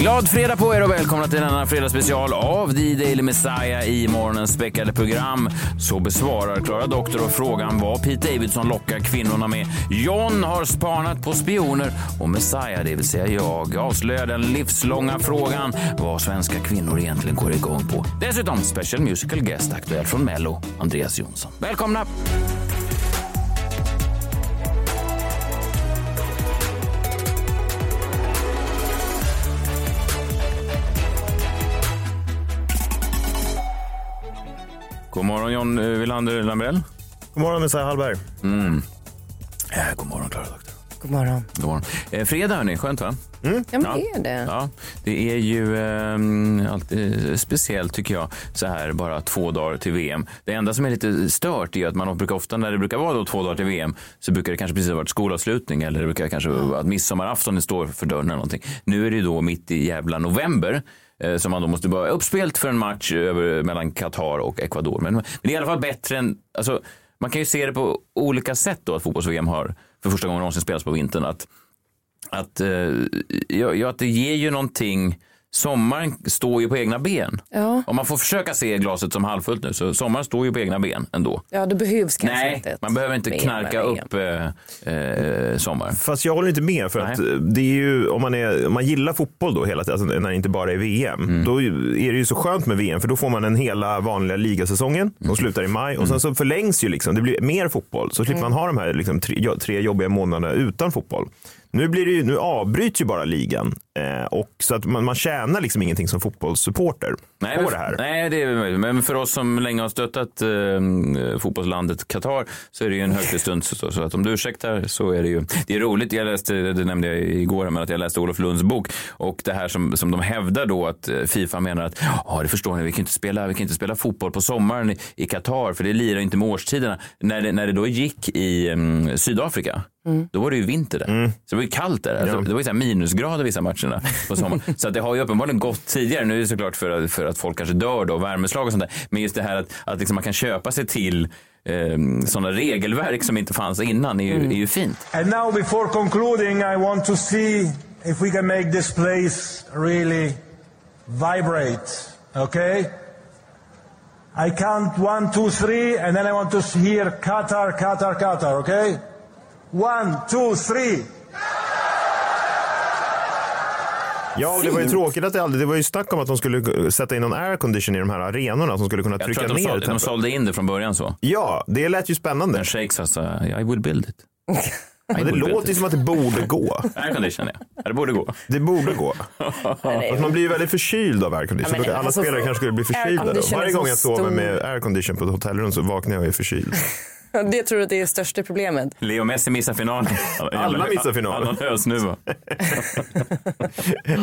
Glad fredag på er och välkomna till denna fredagsspecial av The Daily Messiah i morgonens späckade program. Så besvarar Klara Doktor frågan vad Pete Davidson lockar kvinnorna med. John har spanat på spioner och Messiah, det vill säga jag, avslöjar den livslånga frågan vad svenska kvinnor egentligen går igång på. Dessutom special musical guest aktuell från Mello, Andreas Jonsson. Välkomna! God morgon John eh, Wilander Lambrell. God morgon Messiah Hallberg. Ja, god morgon Klara Doktor. God morgon. God morgon. Eh, fredag hörni, skönt va? Ja, men det är det. Ja, det är ju eh, alltid speciellt tycker jag, så här bara två dagar till VM. Det enda som är lite stört är att man brukar ofta när det brukar vara då två dagar till VM så brukar det kanske precis ha varit skolavslutning eller det brukar kanske vara att midsommarafton står för dörren eller någonting. Nu är det ju då mitt i jävla november Eh, som man då måste vara uppspelt för en match över, mellan Qatar och Ecuador. Men, men det är i alla fall bättre än, alltså, man kan ju se det på olika sätt då att fotbolls-VM har för första gången någonsin spelats på vintern. Att att, eh, ja, ja, att det ger ju någonting. Sommaren står ju på egna ben. Ja. Om man får försöka se glaset som halvfullt nu så sommaren står ju på egna ben ändå. Ja, det behövs kanske Nej, inte man behöver inte knarka upp eh, eh, sommar. Fast jag håller inte med för att det är ju om man, är, om man gillar fotboll då hela tiden, alltså när det inte bara är VM, Mm. då är det ju så skönt med VM för då får man den hela vanliga ligasäsongen Mm. som slutar i maj och sen så förlängs ju liksom, det blir mer fotboll så slipper man ha de här liksom, tre, tre jobbiga månaderna utan fotboll. Nu, blir det ju, nu avbryts ju bara ligan eh, och så att man, man tjänar liksom ingenting som fotbollssupporter Nej, på men, det här. nej, det är. Men för oss som länge har stöttat eh, fotbollslandet Qatar så är det ju en högtidsstund. Så, så att om du ursäktar så är det ju. Det är roligt, jag läste, det nämnde jag igår, men att jag läste Olof Lunds bok och det här som, som de hävdar då att eh, Fifa menar att ja, det förstår ni, vi kan inte spela, vi kan inte spela fotboll på sommaren i, Qatar för det lirar inte med årstiderna. När det, när det då gick i mm, Sydafrika Då var det ju vinter där. Så det var ju kallt där. Alltså, Ja. Det var ju så här minusgrader vissa matcherna på sommaren. så att det har ju uppenbarligen gått tidigare. Nu är det såklart för, att- för att folk kanske dör då, värmeslag och sånt där. Men just det här att, att liksom man kan köpa sig till eh, sådana regelverk som inte fanns innan är ju, är ju fint. And now, before concluding, I want to see if we can make this place really vibrate. Okay? I count one, two, three, and then I want to hear Qatar, Qatar, Qatar. Okay? One, two, three. Ja, och det var ju tråkigt att det aldrig, det var ju snack om att de skulle sätta in någon aircondition i de här arenorna som skulle kunna Jag trycka tror att de, ner sålde, de sålde in det från början så. Ja, det lät ju spännande. Men Shakes alltså, I will build it. Men det låter ju som att det borde gå. Aircondition ja. det borde gå. Det borde gå. Fast man blir ju väldigt förkyld av aircondition. Ja, Alla alltså, spelare kanske skulle bli förkylda. Då. Varje gång jag sover stor. med aircondition på ett hotellrum så vaknar jag och är förkyld. Det tror jag att det är största problemet. Leo Messi missar finalen. Alla missar finalen. Alla hösnuva.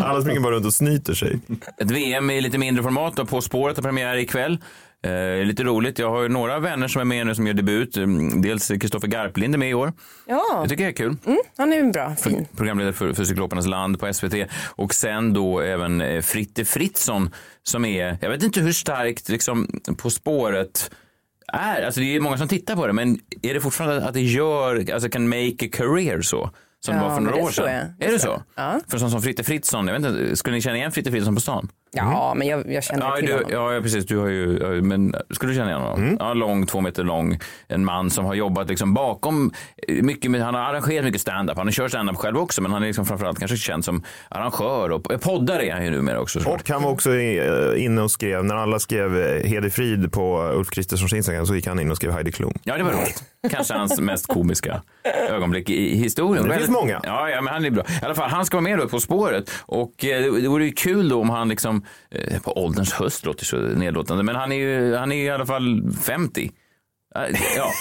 Alla springer bara runt och snyter sig. Ett VM i lite mindre format och På spåret har premiär ikväll. Eh, lite roligt. Jag har ju några vänner som är med nu som gör debut. Mm, Dels Kristoffer Garplind är med i år. Ja, Det tycker jag är kul. han är bra. Fin. Programledare för, för Cyklopernas land på SVT. Och sen då även eh, Fritte Fritzson som är, jag vet inte hur starkt liksom På spåret är. Alltså det är många som tittar på det, men är det fortfarande att det gör, alltså kan make a career så? Som Ja, det var för några år sedan. Är det så? Ja. För sån som Fritte Fritzson, jag vet inte, skulle ni känna igen Fritte Fritzson på stan? Ja, men jag, jag känner Ja, till du, honom. ja, precis. Du har ju, men skulle du känna igen honom? Ja, lång, två meter lång. En man som har jobbat liksom bakom mycket. Med, han har arrangerat mycket stand-up. Han har kört stand-up själv också, men han är liksom framförallt kanske känd som arrangör och eh, poddare är han ju numera också. såklart. Och han var också eh, inne och skrev, när alla skrev eh, Heder Frid på Ulf Kristerssons Instagram så gick han in och skrev Heidi Klum. Ja, det var roligt. Kanske hans mest komiska ögonblick i historien. Det finns många. Ja, ja, men han är bra. I alla fall, han ska vara med då På spåret. Och det, vore ju kul då om han liksom, Eh, på ålderns höst låter så nedlåtande, men han är ju, han är ju i alla fall 50. Ja.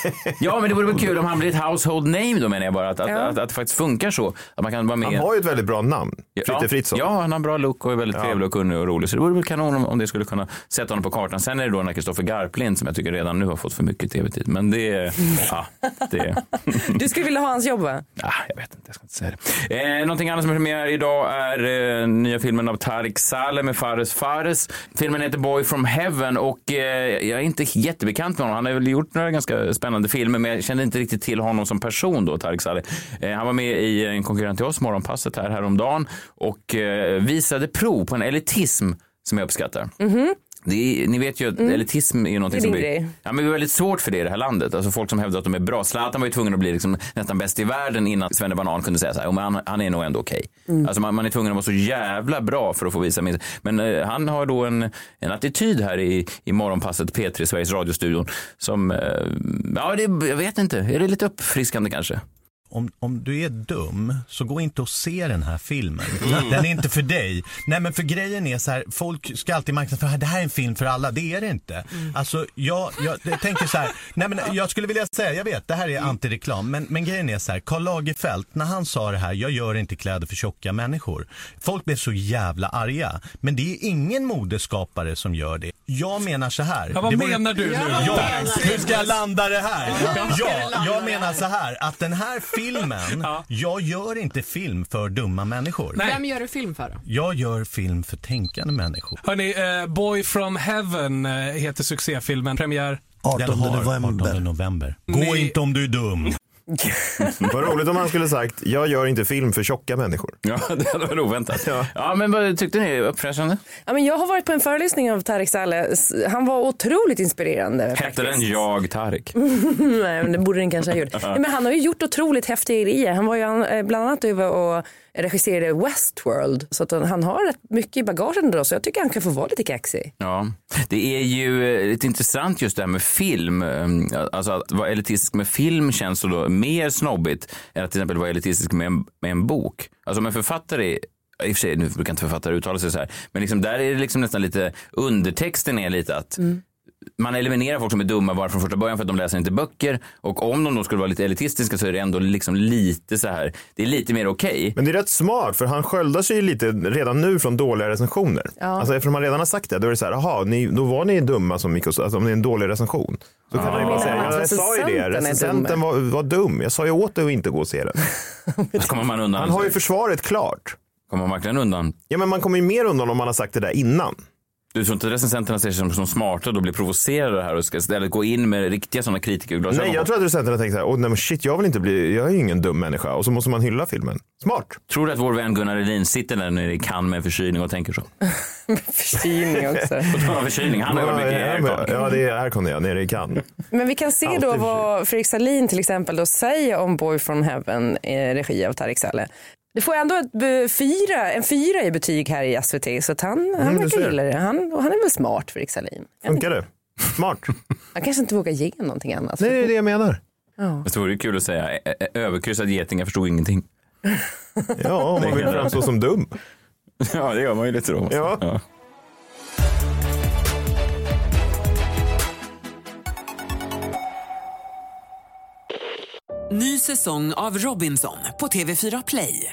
ja, men det vore väl kul om han blir ett household name då menar jag bara. Att, att, Ja. att, att det faktiskt funkar så. Att man kan vara med. Han har ju ett väldigt bra namn. Fritte ja, Fritzson. Ja, han har en bra look och är väldigt trevlig och kunnig och rolig. Så det vore väl kanon om, om det skulle kunna sätta honom på kartan. Sen är det då den här Kristoffer Garplind som jag tycker redan nu har fått för mycket tv-tid. Men det, ja, det, Du skulle vilja ha hans jobb va? ja, jag vet inte, jag ska inte säga det. Eh, någonting annat som är premiär idag är eh, nya filmen av Tarik Saleh med Fares Fares. Filmen heter Boy from Heaven och eh, jag är inte jättebekant med honom. Han har väl gjort några ganska spännande filmer men jag kände inte riktigt till honom som person då, Tarik Saleh. Eh, han var med i eh, en konkurrent till oss, Morgonpasset här häromdagen och eh, visade prov på en elitism som jag uppskattar. Det är, ni vet ju att elitism är ju någonting är som blir, grej. ja, men det är väldigt svårt för det i det här landet. Alltså folk som hävdar att de är bra. Zlatan var ju tvungen att bli liksom nästan bäst i världen innan Svenne Banan kunde säga så här, "Jo, men han, han är nog ändå okej. Mm. Alltså man, man är tvungen att vara så jävla bra för att få visa min... Men eh, han har då en, en attityd här i, i morgonpasset P3, Sveriges radiostudion, som, eh, ja det, jag vet inte, är det lite uppfriskande kanske? Om, om du är dum, så gå inte och se den här filmen. Den är inte för dig. Nej men för grejen är så här, folk ska alltid marknadsföra, det här är en film för alla. Det är det inte. Alltså jag, jag, jag tänker så här, nej men jag skulle vilja säga, jag vet det här är antireklam, men, men grejen är så här, Karl Lagerfeld, när han sa det här, jag gör inte kläder för tjocka människor. Folk blev så jävla arga. Men det är ingen modeskapare som gör det. Jag menar så här. Ja, vad menar du nu? Ja, hur ska jag landa det här? Ja, jag menar så här att den här filmen, jag gör inte film för dumma människor. Nej. Vem gör du film för då? Jag gör film för tänkande människor. Hörni, eh, Boy from Heaven eh, heter succéfilmen. Premiär. 18 Den har november. 18 november. Gå Ni- inte om du är dum. Vad roligt om han skulle sagt, jag gör inte film för tjocka människor. Ja, det hade varit oväntat. Ja. men vad tyckte ni? Uppfräschande? Ja, men jag har varit på en föreläsning av Tareq Saleh. Han var otroligt inspirerande. Hette faktiskt. den Jag Tarik? Nej, men det borde den kanske ha gjort. Nej, men han har ju gjort otroligt häftiga grejer. Han var ju eh, bland annat över och regisserade Westworld. Så att han- har rätt mycket i bagagen då, så jag tycker han kan få vara lite kaxig. Ja, det är ju eh, lite intressant just det här med film. Eh, Alltså att vara elitistisk med film känns så då mer snobbigt än att till exempel vara elitistisk med en, med en bok. Alltså om en författare i och för sig, nu brukar inte författare uttala sig så här, men liksom där är det liksom nästan lite, undertexten är lite att mm man eliminerar folk som är dumma bara från första början för att de läser inte böcker. Och om de då skulle vara lite elitistiska så är det ändå liksom lite så här, det är lite mer okej. Men det är rätt smart för han sköldar sig ju lite redan nu från dåliga recensioner. Alltså eftersom han redan har sagt det, då är det så här, jaha, då var ni dumma som gick och alltså om det är en dålig recension. Så kan man ju bara säga, ja, jag att sa ju det, recensenten var, var dum. Jag sa ju åt dig att inte gå och se den. Så kommer man undan. Han har ju försvaret klart. Kommer man verkligen undan? Ja, men man kommer ju mer undan om man har sagt det där innan. Du tror inte recensenterna ser sig som, som smarta och då blir provocerade här och ska istället gå in med riktiga sådana kritikerglasögon? Nej, jag tror att recensenterna tänker så här, oh, nej men shit, jag vill inte bli, jag är ju ingen dum människa. Och så måste man hylla filmen. Smart. Tror du att vår vän Gunnar Elin sitter där nere i Cannes med förkylning och tänker så? Förkylning också. På tal om förkylning, han har varit mycket ja, aircon. ja, det är aircon ja, nere i Cannes. Men vi kan se då Alltid vad Fredrik Salin till exempel då säger om Boy from Heaven i regi av Tareq Saleh. Det får ändå ett fyra, en fyra i betyg här i SVT så att han, han du verkar gilla det. Han, och han är väl smart Fredrik Salin. Funkar det? Smart. Han kanske inte vågar ge någonting annat. Nej, det är det jag menar. Det vore kul att säga, "Ä- ä- överkryssad geting, jag förstod ingenting. Ja, om man vill framstå som dum. Ja, det gör man ju lite då. Ja. Ny säsong av Robinson på TV4 Play.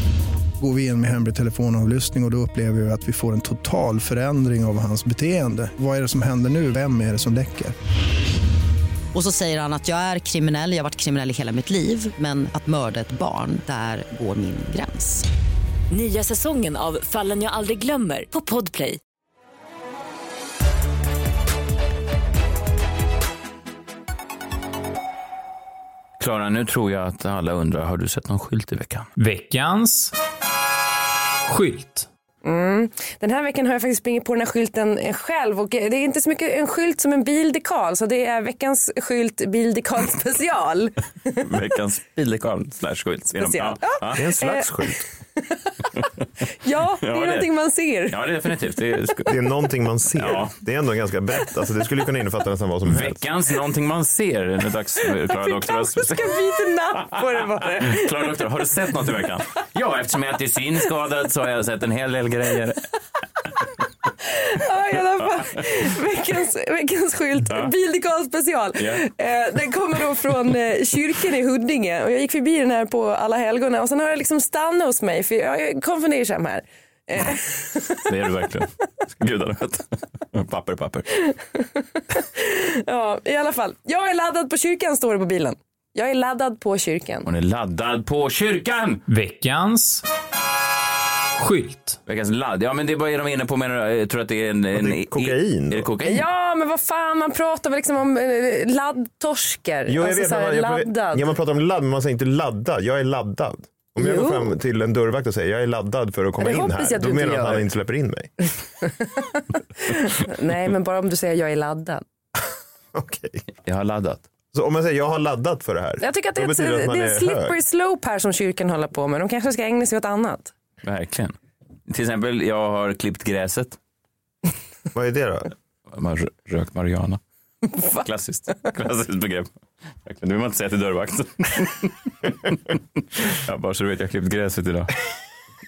Går vi in med hemlig telefonavlyssning och, och då upplever vi att vi får en total förändring av hans beteende. Vad är det som händer nu? Vem är det som läcker? Och så säger han att jag är kriminell, jag har varit kriminell i hela mitt liv men att mörda ett barn, där går min gräns. Nya säsongen av Fallen jag aldrig glömmer på Podplay. Klara, nu tror jag att alla undrar, har du sett någon skylt i veckan? Veckans skylt. Mm. Den här veckan har jag faktiskt sprungit på den här skylten själv och det är inte så mycket en skylt som en bildekal så det är veckans skylt bildekal special. Veckans bildekal slash skylt. Special. Ja. Det är en slags Eh, skylt. Ja, det är Ja, det- någonting man ser. Ja, det är definitivt. Det är, Det är någonting man ser. Ja. Det är ändå ganska brett. Alltså, det skulle kunna innefatta nästan vad som helst. veckans någonting man ser. Det är dags för Klara Vi Doktor. kanske ska byta namn på det bara. Klara Doktor, har du sett något i veckan? Ja, eftersom jag är till synskadad så har jag sett en hel del grejer. Ja, i alla fall. Veckans, veckans skylt, Ja. bildekal special. Eh, den kommer då från eh, kyrkan i Huddinge och jag gick förbi den här på alla helgona och sen har jag liksom stannat hos mig för jag är konfundersam här. Eh, Det är du verkligen. Gudarna vet. Papper, papper. ja, i alla fall. Jag är laddad på kyrkan står det på bilen. Jag är laddad på kyrkan. Hon är laddad på kyrkan. Veckans skylt. Veckans ladd. Ja, men det är vad är de inne på menar? Jag tror att det är en... en det är kokain Är det kokain? Ja, men vad fan, man pratar väl liksom om eh, laddtorskar. Jo, jag alltså vet. så här, man, jag, laddad. ja, man pratar om ladd, men man säger inte laddad. Jag är laddad. Om jag Jo. går fram till en dörrvakt och säger jag är laddad för att komma Det in här, då menar han att han inte släpper in mig. Nej, men bara om du säger jag är laddad. Okej. Jag har laddat. Så om man säger jag har laddat för det här, Jag tycker att det är, ett, att det är en slippery hög. slope här som kyrkan håller på med. De kanske ska ägna sig åt annat. Verkligen. Till exempel, jag har klippt gräset. Vad är det då? Man rö- rökt marijuana. Klassiskt. Klassiskt begrepp. Verkligen. Det vill man inte säga till dörrvakten. ja, bara så du vet, jag har klippt gräset idag.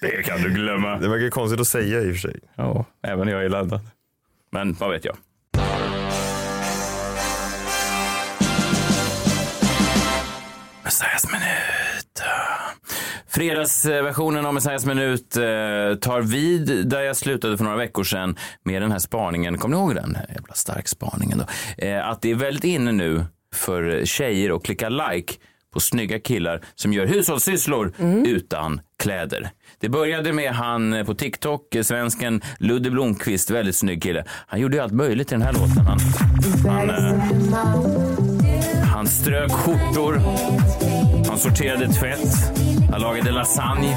Det kan du glömma. Det verkar konstigt att säga i och för sig. Ja, även jag är laddad. Men vad vet jag? Messiahs minut. Fredagsversionen av Messiahs minut eh, tar vid där jag slutade för några veckor sedan med den här spaningen. Kommer ni ihåg den? Jävla stark spaningen då. Eh, att det är väldigt inne nu för tjejer att klicka like på snygga killar som gör hushållssysslor utan kläder. Det började med han på TikTok, svensken Ludde Blomqvist, väldigt snygg kille. Han gjorde ju allt möjligt i den här låten. Han, han, eh, han strök skjortor, han sorterade tvätt, han lagade lasagne.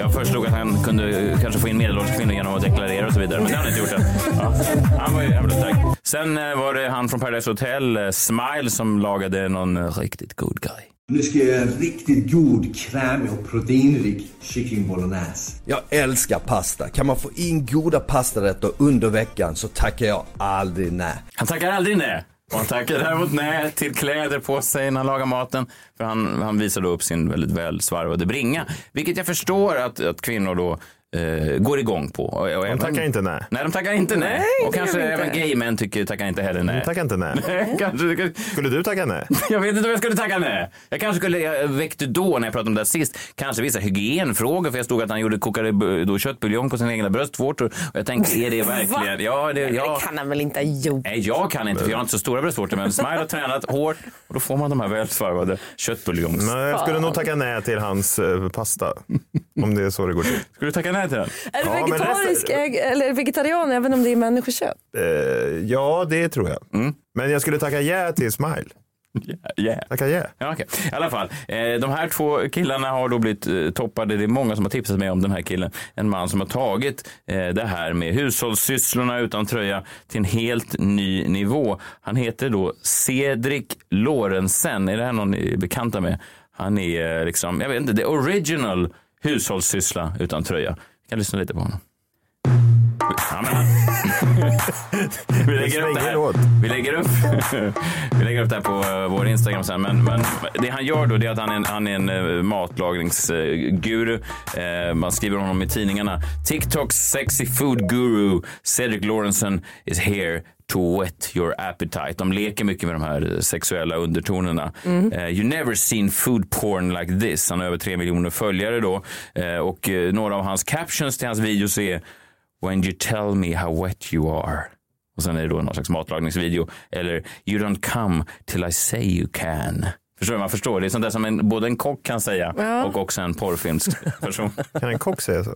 Jag föreslog att han kunde kanske få in medelålders kvinnor genom att deklarera och så vidare, men det har han inte gjort än. Ja, han var ju jävla stark. Sen eh, var det han från Paradise Hotel, eh, Smile, som lagade någon riktigt good guy. Nu ska jag göra en riktigt god, krämig och proteinrik kyckling bolognese. Jag älskar pasta. Kan man få in goda pastarätter under veckan så tackar jag aldrig nej. Han tackar aldrig nej. Och han tackar däremot nej till kläder på sig när han lagar maten. För han, han visar då upp sin väldigt välsvarvade bringa. Vilket jag förstår att, att kvinnor då eh, går igång på. Och, och De tackar inte nej. Nej, de tackar inte nej. Nej, och kanske även gaymän tycker tackar inte heller nej. De tackar inte nej. Nej, kanske, Skulle du tacka nej? jag vet inte om jag skulle tacka nej. Jag kanske skulle, jag väckte då när jag pratade om det sist, kanske vissa hygienfrågor för jag stod att han gjorde kokade då köttbuljong på sina egna bröstvårtor. Och jag tänkte, är det verkligen? Ja, det, ja. Det kan han väl inte ha gjort? Nej, jag kan inte för jag har inte så stora bröstvårtor men Smile har tränat hårt och då får man de här välsvarvade köttbuljongs... Nej, jag skulle nog tacka nej till hans eh, pasta. Om det är så det går till. Skulle du tacka nej till den? Är du Ja, men vegetarisk resten- ägg- eller vegetarian även om det är människokött? Eh, ja, det tror jag. Men jag skulle tacka ja till Smile. Yeah. Tacka ja. Ja, okej. I alla fall, eh, de här två killarna har då blivit eh, toppade. Det är många som har tipsat mig om den här killen. En man som har tagit eh, det här med hushållssysslorna utan tröja till en helt ny nivå. Han heter då Cedric Lorentzen. Är det här någon ni är bekanta med? Han är eh, liksom, jag vet inte, the original hushållssyssla utan tröja. Vi kan lyssna lite på honom. Ja, vi lägger upp det här. Vi lägger upp, vi lägger upp det här på eh, vår Instagram sen. Men, men det han gör då det är att han är en, han är en uh, matlagningsguru. Eh, man skriver om honom i tidningarna. TikToks sexy food guru Cedric Lorenzen is here to whet your appetite. De leker mycket med de här sexuella undertonerna. Eh, you never seen food porn like this. Han har över tre miljoner följare då. Eh, och eh, några av hans captions till hans videos är When you tell me how wet you are. Och sen är det då någon slags matlagningsvideo. Eller You don't come till I say you can. Förstår du? Man förstår. Det är sånt där som en, både en kock kan säga Ja. och också en porrfilmsk person. Kan en kock säga så?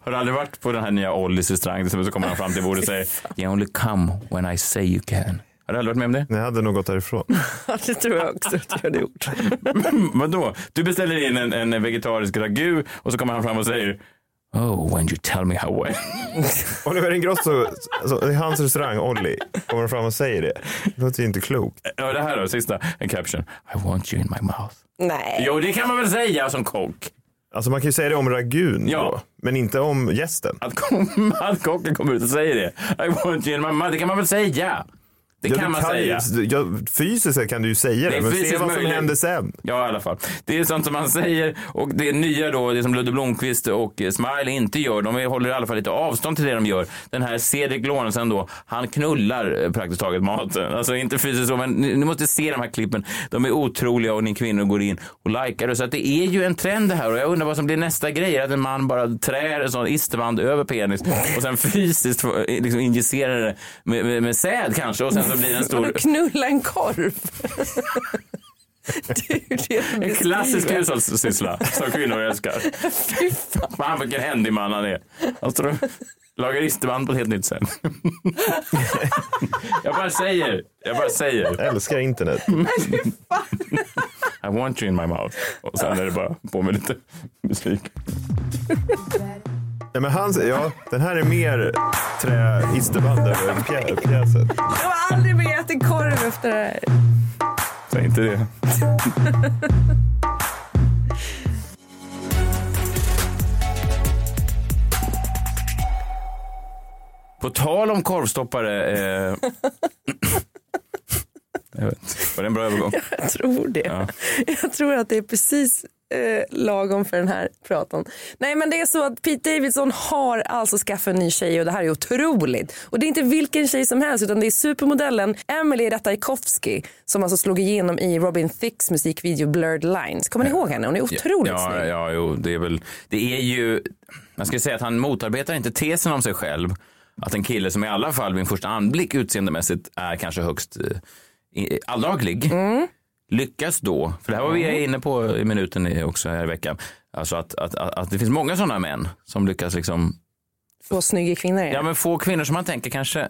Har du aldrig varit på den här nya Ollys restaurang? Så kommer han fram till bordet och säger You only come when I say you can. Har du aldrig varit med om det? Nej, jag hade nog gått därifrån. Det tror jag också att jag hade gjort. Vadå? Du beställer in en, en vegetarisk ragu och så kommer han fram och säger Oh, when you tell me how well. Oliver Ingrosso, alltså, i hans restaurang Olli, kommer fram och säger det. Det låter ju inte klokt. Ja, det här då, sista, en caption. I want you in my mouth. Nej. Jo, det kan man väl säga som kock. Alltså man kan ju säga det om ragun Ja. då, men inte om gästen. Att, kom, att kocken kommer ut och säger det. I want you mouth. Det kan man väl säga. Det Ja, kan man säga. Ju, ja, fysiskt sett kan du ju säga det, Det men se vad som möjligt. händer sen. Ja, i alla fall. Det är sånt som man säger och det nya då, det som Ludde Blomqvist och Smile inte gör, de håller i alla fall lite avstånd till det de gör. Den här Cedric Lorentzen då, han knullar eh, praktiskt taget maten. Alltså inte fysiskt så, men ni, ni måste se de här klippen. De är otroliga och ni kvinnor går in och likar det. Så att det är ju en trend det här och jag undrar vad som blir nästa grej. Att en man bara trär en sån isterband över penis och sen fysiskt eh, liksom injicerar det med, med, med säd kanske och sen så blir det en stor knulla en korv? det det En klassisk hushållssyssla som kvinnor älskar. Fy fan. Fan vilken händig man han är. Och lagar isterband på ett helt nytt sätt. jag bara säger, jag bara säger. Jag älskar internet. I want you in my mouth. Och sen är det bara på med lite musik. Ja, men han, ja, den här är mer trä isterband över pjä, pjäsen. Jag har aldrig mer ätit korv efter det här. Säg inte det. På tal om korvstoppare. Eh... jag vet. Var det en bra övergång? Jag tror det. Ja. Jag tror att det är precis eh, lagom för den här praten. Nej men det är så att Pete Davidson har alltså skaffat en ny tjej och det här är otroligt. Och det är inte vilken tjej som helst utan det är supermodellen Emily Ratajkowski som alltså slog igenom i Robin Thicks musikvideo Blurred Lines. Kommer ni ihåg henne? Hon är otroligt ja, snygg. ja, jo, det är väl, det är ju, man ska säga att han motarbetar inte tesen om sig själv. Att en kille som i alla fall vid en första anblick utseendemässigt är kanske högst eh, alldaglig. Mm. Lyckas då, för det här var vi inne på i minuten också här i veckan. Alltså att, att, att, att det finns många sådana män som lyckas liksom, Få snygga kvinnor. ja men få kvinnor som man tänker kanske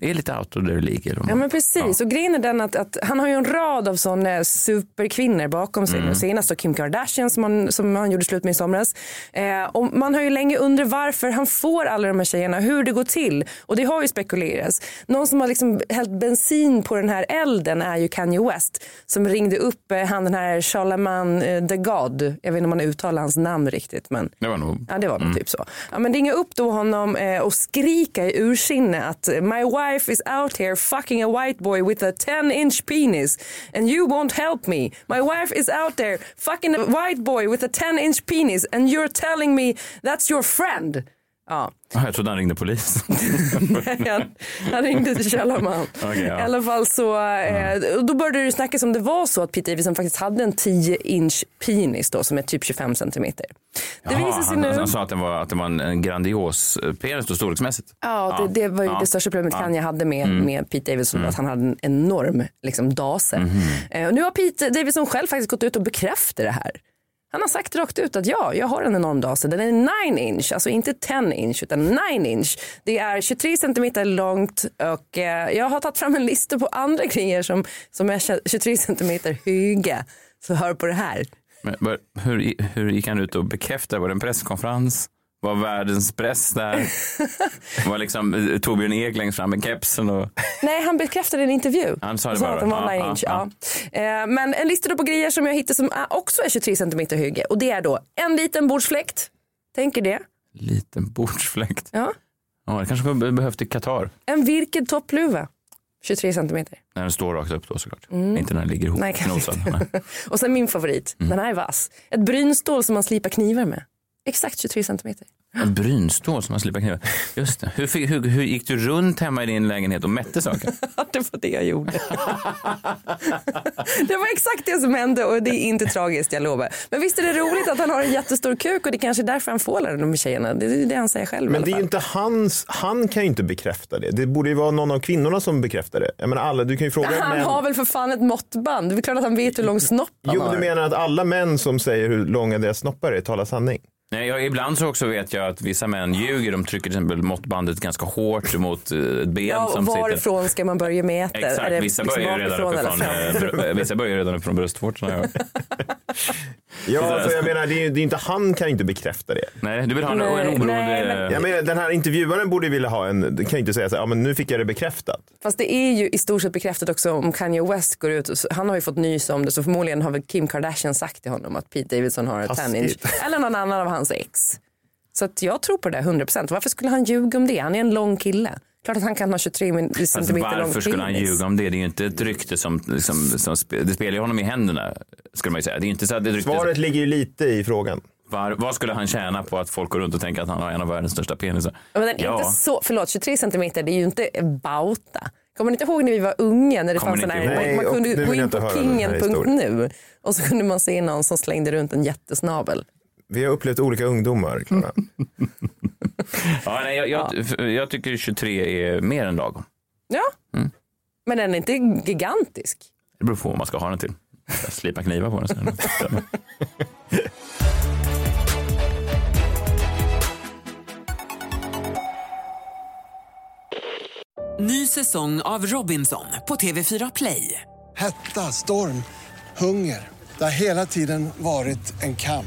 är lite out of their league. Ja men precis och grejen är den att, att han har ju en rad av sådana superkvinnor bakom sig. Mm. Senast Kim Kardashian som han, som han gjorde slut med i somras. Eh, och man har ju länge undrat varför han får alla de här tjejerna, hur det går till. Och det har ju spekulerats. Någon som har liksom hällt bensin på den här elden är ju Kanye West. Som ringde upp eh, han den här Charlemagne eh, the God. Jag vet inte om man uttalar hans namn riktigt men Det var nog. Ja det var nog typ så. Ja, men ringa upp då honom eh, och skrika i ursinne att my wife is out here fucking a white boy with a 10 inch penis and you won't help me. My wife is out there fucking a white boy with a 10 inch penis and you're telling me that's your friend. Ja, Ah, Jag trodde han ringde polis. han, han ringde till Charlemagne. Okej, ja. I alla fall så, eh, då började det snackas om det var så att Pete Davidson faktiskt hade en 10 inch penis då som är typ 25 centimeter. Det Jaha, visar sig han, nu. han sa att det var, att det var en, en grandios eh, penis då, storleksmässigt. Ja, det, det var ju Ja. det största problemet Ja. Kanye hade med, Mm. med Pete Davidson, att han hade en enorm liksom, dase. Mhm. Eh, och nu har Pete Davidson själv faktiskt gått ut och bekräftat det här. Han har sagt rakt ut att ja, jag har en enorm dase. Den är 9 inch, alltså inte 10 inch utan 9 inch. Det är 23 centimeter långt och eh, jag har tagit fram en lista på andra grejer som, som är 23 centimeter höga. Så hör på det här. Men, hur, hur gick han ut och bekräftade? Var det en presskonferens? Var världens press där? Var liksom eh, Torbjörn Ek längst fram med kepsen? Och... Nej, han bekräftade en intervju. Han sa det bara. att den var Ja, 9 ja, inch. ja. Ja. Eh, Men en lista då på grejer som jag hittade som också är 23 centimeter höga. Och det är då en liten bordsfläkt. Tänker det. Liten bordsfläkt. Ja. Ja, det kanske behövt i Qatar. En virkad toppluva. 23 centimeter. När den står rakt upp då såklart. Mm. Inte när den ligger ihop Nej, kanske inte. Och sen min favorit. Mm. Den här är vass. Ett brynstål som man slipar knivar med. Exakt 23 centimeter. En brynstål som man slipar kniva. Just det. Hur, fick- hur, hur gick du runt hemma i din lägenhet och mätte saker? det var det jag gjorde. det var exakt det som hände och det är inte tragiskt, jag lovar. Men visst är det roligt att han har en jättestor kuk och det är kanske är därför han får alla de tjejerna. Det är det han säger själv Men det är inte hans, han kan ju inte bekräfta det. Det borde ju vara någon av kvinnorna som bekräftar det. Jag menar alla, du kan ju fråga Han män. har väl för fan ett måttband. Det är klart att han vet hur lång snopp han Jo, har. du menar att alla män som säger hur långa deras snoppar är talar sanning? Nej, jag, ibland så också vet jag att vissa män ljuger. De trycker till exempel måttbandet ganska hårt mot eh, ett ben Ja, som sitter. varifrån ska man börja mäta? Är Exakt, det vissa liksom börjar redan eller eh, vissa börjar redan uppifrån bröstvårtorna. Ja. Ja, för jag menar, det är, det är inte, han kan inte bekräfta det. Nej, du vill ha en, Nej, en oberoende... nej, men- Jag menar, den här intervjuaren borde vilja ha en, kan inte säga så här, ja men nu fick jag det bekräftat. Fast det är ju i stort sett bekräftat också om Kanye West går ut. Han har ju fått nys om det så förmodligen har väl Kim Kardashian sagt till honom att Pete Davidson har ett Taskigt. 10 inch. Eller någon annan av hans ex. Så att jag tror på det 100%. Varför skulle han ljuga om det? Han är en lång kille. Klart att han kan ha 23 min- Alltså, centimeter lång varför skulle han penis. ljuga om det? Det är ju inte ett rykte som, liksom, som spe- det spelar ju honom i händerna. Skulle man ju säga. Det är inte så att det rykte Svaret ligger ju lite i frågan. Var, vad skulle han tjäna på att folk går runt och tänker att han har en av världens största penisar? Ja, Men den är inte så, förlåt 23 centimeter det är ju inte bauta. Kommer ni inte ihåg när vi var unga när det Kommer fanns sån här, man, kunde gå in på kingen.nu och så kunde man se någon som slängde runt en jättesnabel. Vi har upplevt olika ungdomar. Ja, nej, jag, jag, jag tycker 23 är mer än lagom. Ja, Mm. men den är inte gigantisk. Det beror på vad man ska ha den till. Slipa knivar på den sen. Ny säsong av Robinson på TV4 Play. Hetta, storm, hunger. Det har hela tiden varit en kamp.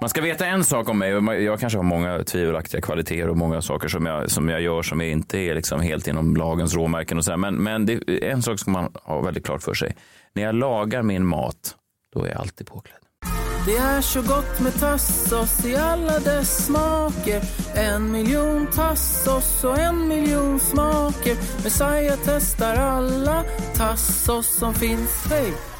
Man ska veta en sak om mig. Jag kanske har många tvivelaktiga kvaliteter och många saker som jag, som jag gör som inte är liksom helt inom lagens råmärken. Och så här. Men, men det, en sak ska man ha väldigt klart för sig. När jag lagar min mat, då är jag alltid påklädd. Det är så gott med tassos i alla dess smaker En miljon tassos och en miljon smaker Messiah testar alla tassos som finns, hej!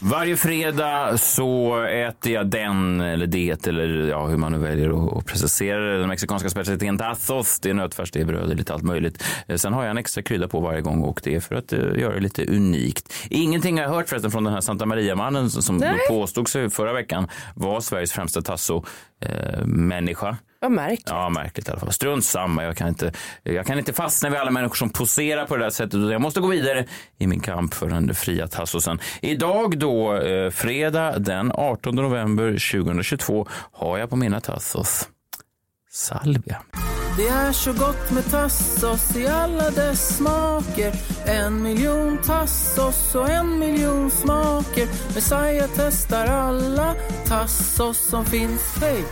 Varje fredag så äter jag den eller det eller ja, hur man nu väljer att- precisera det. Den mexikanska specialiteten tacos. Det är nötfärs, det är bröd, det är lite allt möjligt. Eh, Sen har jag en extra krydda på varje gång och det är för att eh, göra det lite unikt. Ingenting har jag hört förresten från den här Santa Maria-mannen som Nej. påstod sig förra veckan var Sveriges främsta tasso-människa. Vad märkligt. Ja, märkligt i alla fall. Strunt samma. Jag kan, inte, jag kan inte fastna vid alla människor som poserar på det där sättet. Jag måste gå vidare i min kamp för den fria tassosen. Idag då, eh, fredag den 18 november 2022, har jag på mina tassos salvia. Det är så gott med tassos i alla dess smaker En miljon tassos och en miljon smaker Messiah testar alla tassos som finns, hej!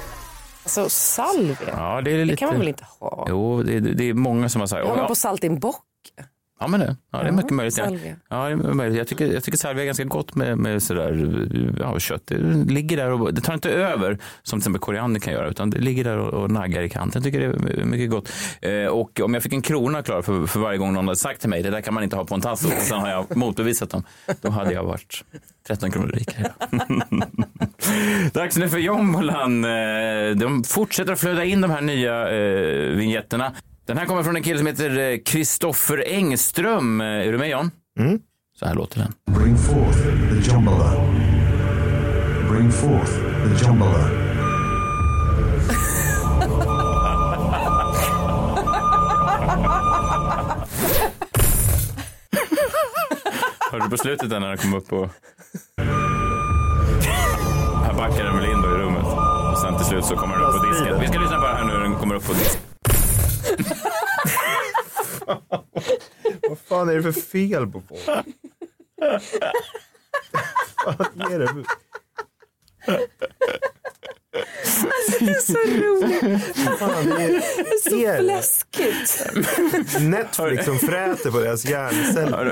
Alltså salvia, Ja, det, är det lite... kan man väl inte ha? Jo, det, det är många som har sagt... Har man på salt i en bock. Ja, men det, ja, det är mycket möjligt. Ja. salvia. Ja, det är möjligt. Jag tycker, jag tycker salvia är ganska gott med, med sådär, ja, kött. Det ligger där och det tar inte över som till exempel koriander kan göra, utan det ligger där och, och naggar i kanten. Jag tycker det är mycket gott. Eh, och om jag fick en krona klar för, för varje gång någon hade sagt till mig, det där kan man inte ha på en tasso, och sen har jag motbevisat dem, då hade jag varit 13 kronor rikare. Dags nu för jombolan. Eh, De fortsätter att flöda in de här nya eh, vignesterna. Den här kommer från en kille som heter Kristoffer Engström. Eh, Är du med John? Mm. Så här låter den. Bring forth the Jumbala. Bring forth the Jumbala. Hörde du på slutet där när den kom upp och... Här backar den väl in då i rummet. Och sen till slut så kommer den upp på disken. Vi ska lyssna på det här nu när den kommer upp på disken. Fan är det för fel på folk? Vad är det för... Det är så roligt. Fan, det är, så är det? fläskigt. Netflix som fräter på deras hjärnceller.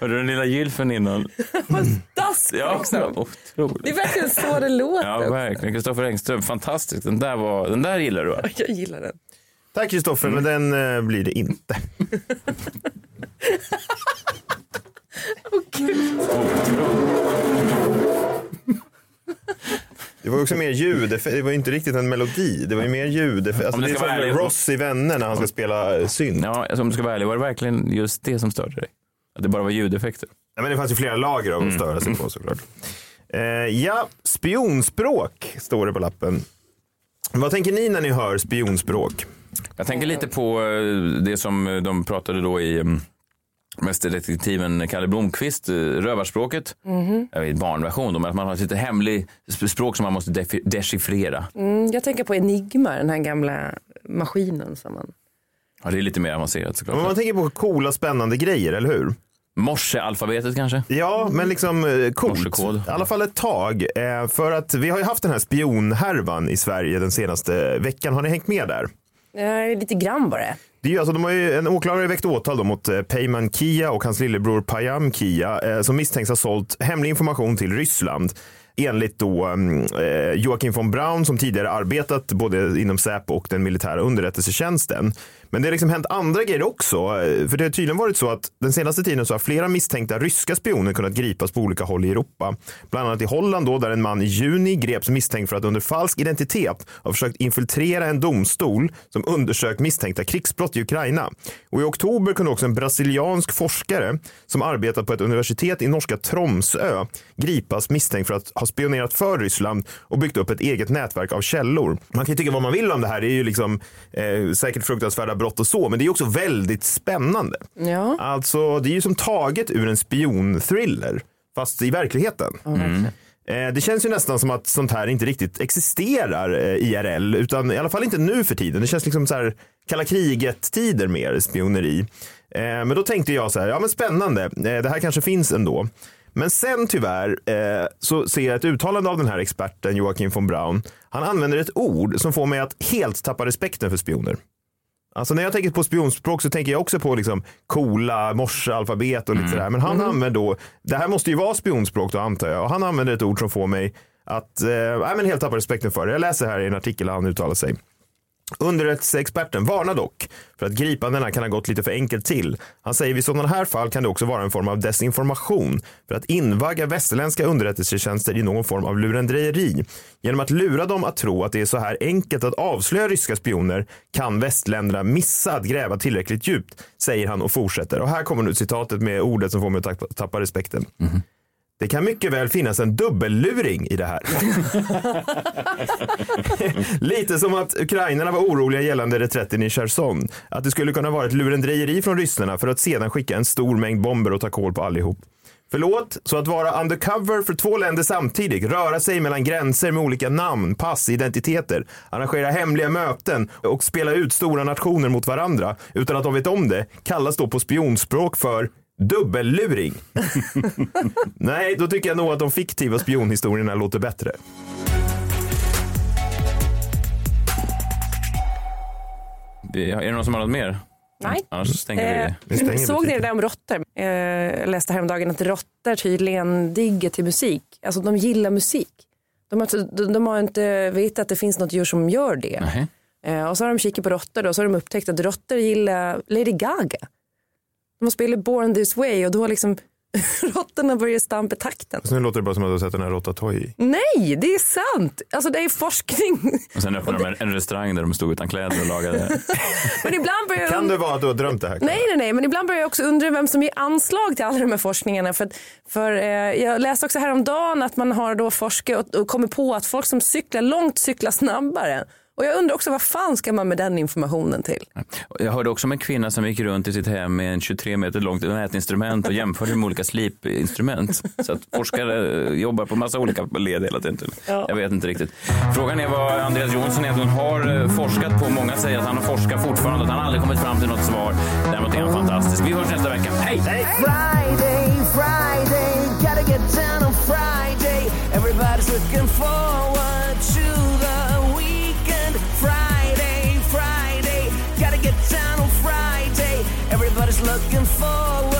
Hörde du den lilla gylfen innan? Ja, liksom. otroligt. Det är verkligen så det låter. Ja, verkligen. Kristoffer Engström, fantastiskt. Den där, var, den där gillar du va? Jag gillar den. Tack Kristoffer, men den eh, blir det inte. Det var också mer ljud, det var inte riktigt en melodi. Det var ju mer ljud. Alltså, det är som ärlig- Ross i Vänner när han ska spela eh, synt. Ja, alltså, om du ska vara ärlig, var det verkligen just det som störde dig? Att det bara var ljudeffekter? Ja, men det fanns ju flera lager av att störa sig på såklart. Eh, ja, spionspråk står det på lappen. Vad tänker ni när ni hör spionspråk? Jag tänker lite på eh, det som de pratade då i mm, Mästerdetektiven Kalle Blomqvist, eh, rövarspråket. Jag vet, barnversion, då, men att man har ett lite hemligt sp- språk som man måste dechiffrera. Mm, jag tänker på Enigma, den här gamla maskinen som man... Ja, det är lite mer avancerat såklart. Men man tänker på coola spännande grejer, eller hur? Morsealfabetet kanske? Ja, men liksom eh, coolt. Morsekod. I alla fall ett tag. Eh, för att vi har ju haft den här spionhärvan i Sverige den senaste veckan. Har ni hängt med där? Lite grann bara. Det är alltså, de har ju, en åklagare väckt åtal då mot eh, Peyman Kia och hans lillebror Payam Kia eh, som misstänks ha sålt hemlig information till Ryssland. Enligt då mm, eh, Joakim von Braun som tidigare arbetat både inom Säpo och den militära underrättelsetjänsten. Men det har liksom hänt andra grejer också. För det har tydligen varit så att den senaste tiden så har flera misstänkta ryska spioner kunnat gripas på olika håll i Europa. Bland annat i Holland då, där en man i juni greps misstänkt för att under falsk identitet ha försökt infiltrera en domstol som undersökt misstänkta krigsbrott i Ukraina. Och i oktober kunde också en brasiliansk forskare som arbetat på ett universitet i norska Tromsö gripas misstänkt för att ha spionerat för Ryssland och byggt upp ett eget nätverk av källor. Man kan ju tycka vad man vill om det här. Det är ju liksom eh, säkert fruktansvärda brott och så, men det är också väldigt spännande. Ja. Alltså, det är ju som taget ur en spionthriller, fast i verkligheten. Eh, Det känns ju nästan som att sånt här inte riktigt existerar eh, IRL, utan i alla fall inte nu för tiden. Det känns liksom så här kalla kriget-tider mer, spioneri. Eh, Men då tänkte jag så här, ja men spännande, det här kanske finns ändå. Men sen tyvärr eh, så ser jag ett uttalande av den här experten Joakim von Braun. Han använder ett ord som får mig att helt tappa respekten för spioner. Alltså när jag tänker på spionspråk så tänker jag också på liksom coola morsealfabet och lite sådär. Men han använder då, det här måste ju vara spionspråk då antar jag. Och han använder ett ord som får mig att, eh, men helt tappa respekten för det. Jag läser här i en artikel där han uttalar sig. Underrättelseexperten varnar dock för att gripandena kan ha gått lite för enkelt till. Han säger vid sådana här fall kan det också vara en form av desinformation för att invagga västerländska underrättelsetjänster i någon form av lurendrejeri. Genom att lura dem att tro att det är så här enkelt att avslöja ryska spioner kan västländerna missa att gräva tillräckligt djupt, säger han och fortsätter. Och här kommer nu citatet med ordet som får mig att tappa, tappa respekten. Mhm. Det kan mycket väl finnas en dubbelluring i det här. Lite som att ukrainarna var oroliga gällande reträtten i Cherson. Att det skulle kunna vara ett lurendrejeri från ryssarna för att sedan skicka en stor mängd bomber och ta koll på allihop. Förlåt, så att vara undercover för två länder samtidigt, röra sig mellan gränser med olika namn, pass, identiteter, arrangera hemliga möten och spela ut stora nationer mot varandra utan att de vet om det, kallas då på spionspråk för dubbelluring. Nej, då tycker jag nog att de fiktiva spionhistorierna låter bättre. Vi- Är det någon som har något mer? Nej. Annars stänger vi. Eh, såg ni det där om råttor? Eh, jag läste häromdagen att råttor tydligen digger till musik. Alltså de gillar musik. De har, de, de har inte vetat att det finns något djur som gör det. Eh, och så har de kikat på råttor och så har de upptäckt att råttor gillar Lady Gaga. De har spelat Born This Way och då har liksom råttorna börjat stampa takten. Så nu låter det bara som att du har sett den här Rotatouille. Nej, det är sant. Alltså det är forskning. Och sen öppnade de en- restaurang där de stod utan kläder och lagade. Men ibland börjar jag Kan det vara att du har drömt det här? Nej, nej, nej, men ibland börjar jag också undra vem som ger anslag till alla de här forskningarna. För, för eh, jag läste också häromdagen att man har då forskat och, och kommit på att folk som cyklar långt cyklar snabbare. Och jag undrar också vad fan ska man med den informationen till? Jag hörde också om en kvinna som gick runt i sitt hem med en 23 meter långt mätinstrument och jämförde med olika slipinstrument. Så att forskare jobbar på massa olika led hela tiden. Jag vet inte riktigt. Frågan är vad Andreas Jonsson egentligen har eh, forskat på. Många säger att han har forskat fortfarande, att han aldrig kommit fram till något svar. Däremot är han fantastisk. Vi hörs nästa vecka. Hej! Friday, Friday, gotta get down on Friday. Everybody's looking forward gotta get down on Friday. Everybody's looking forward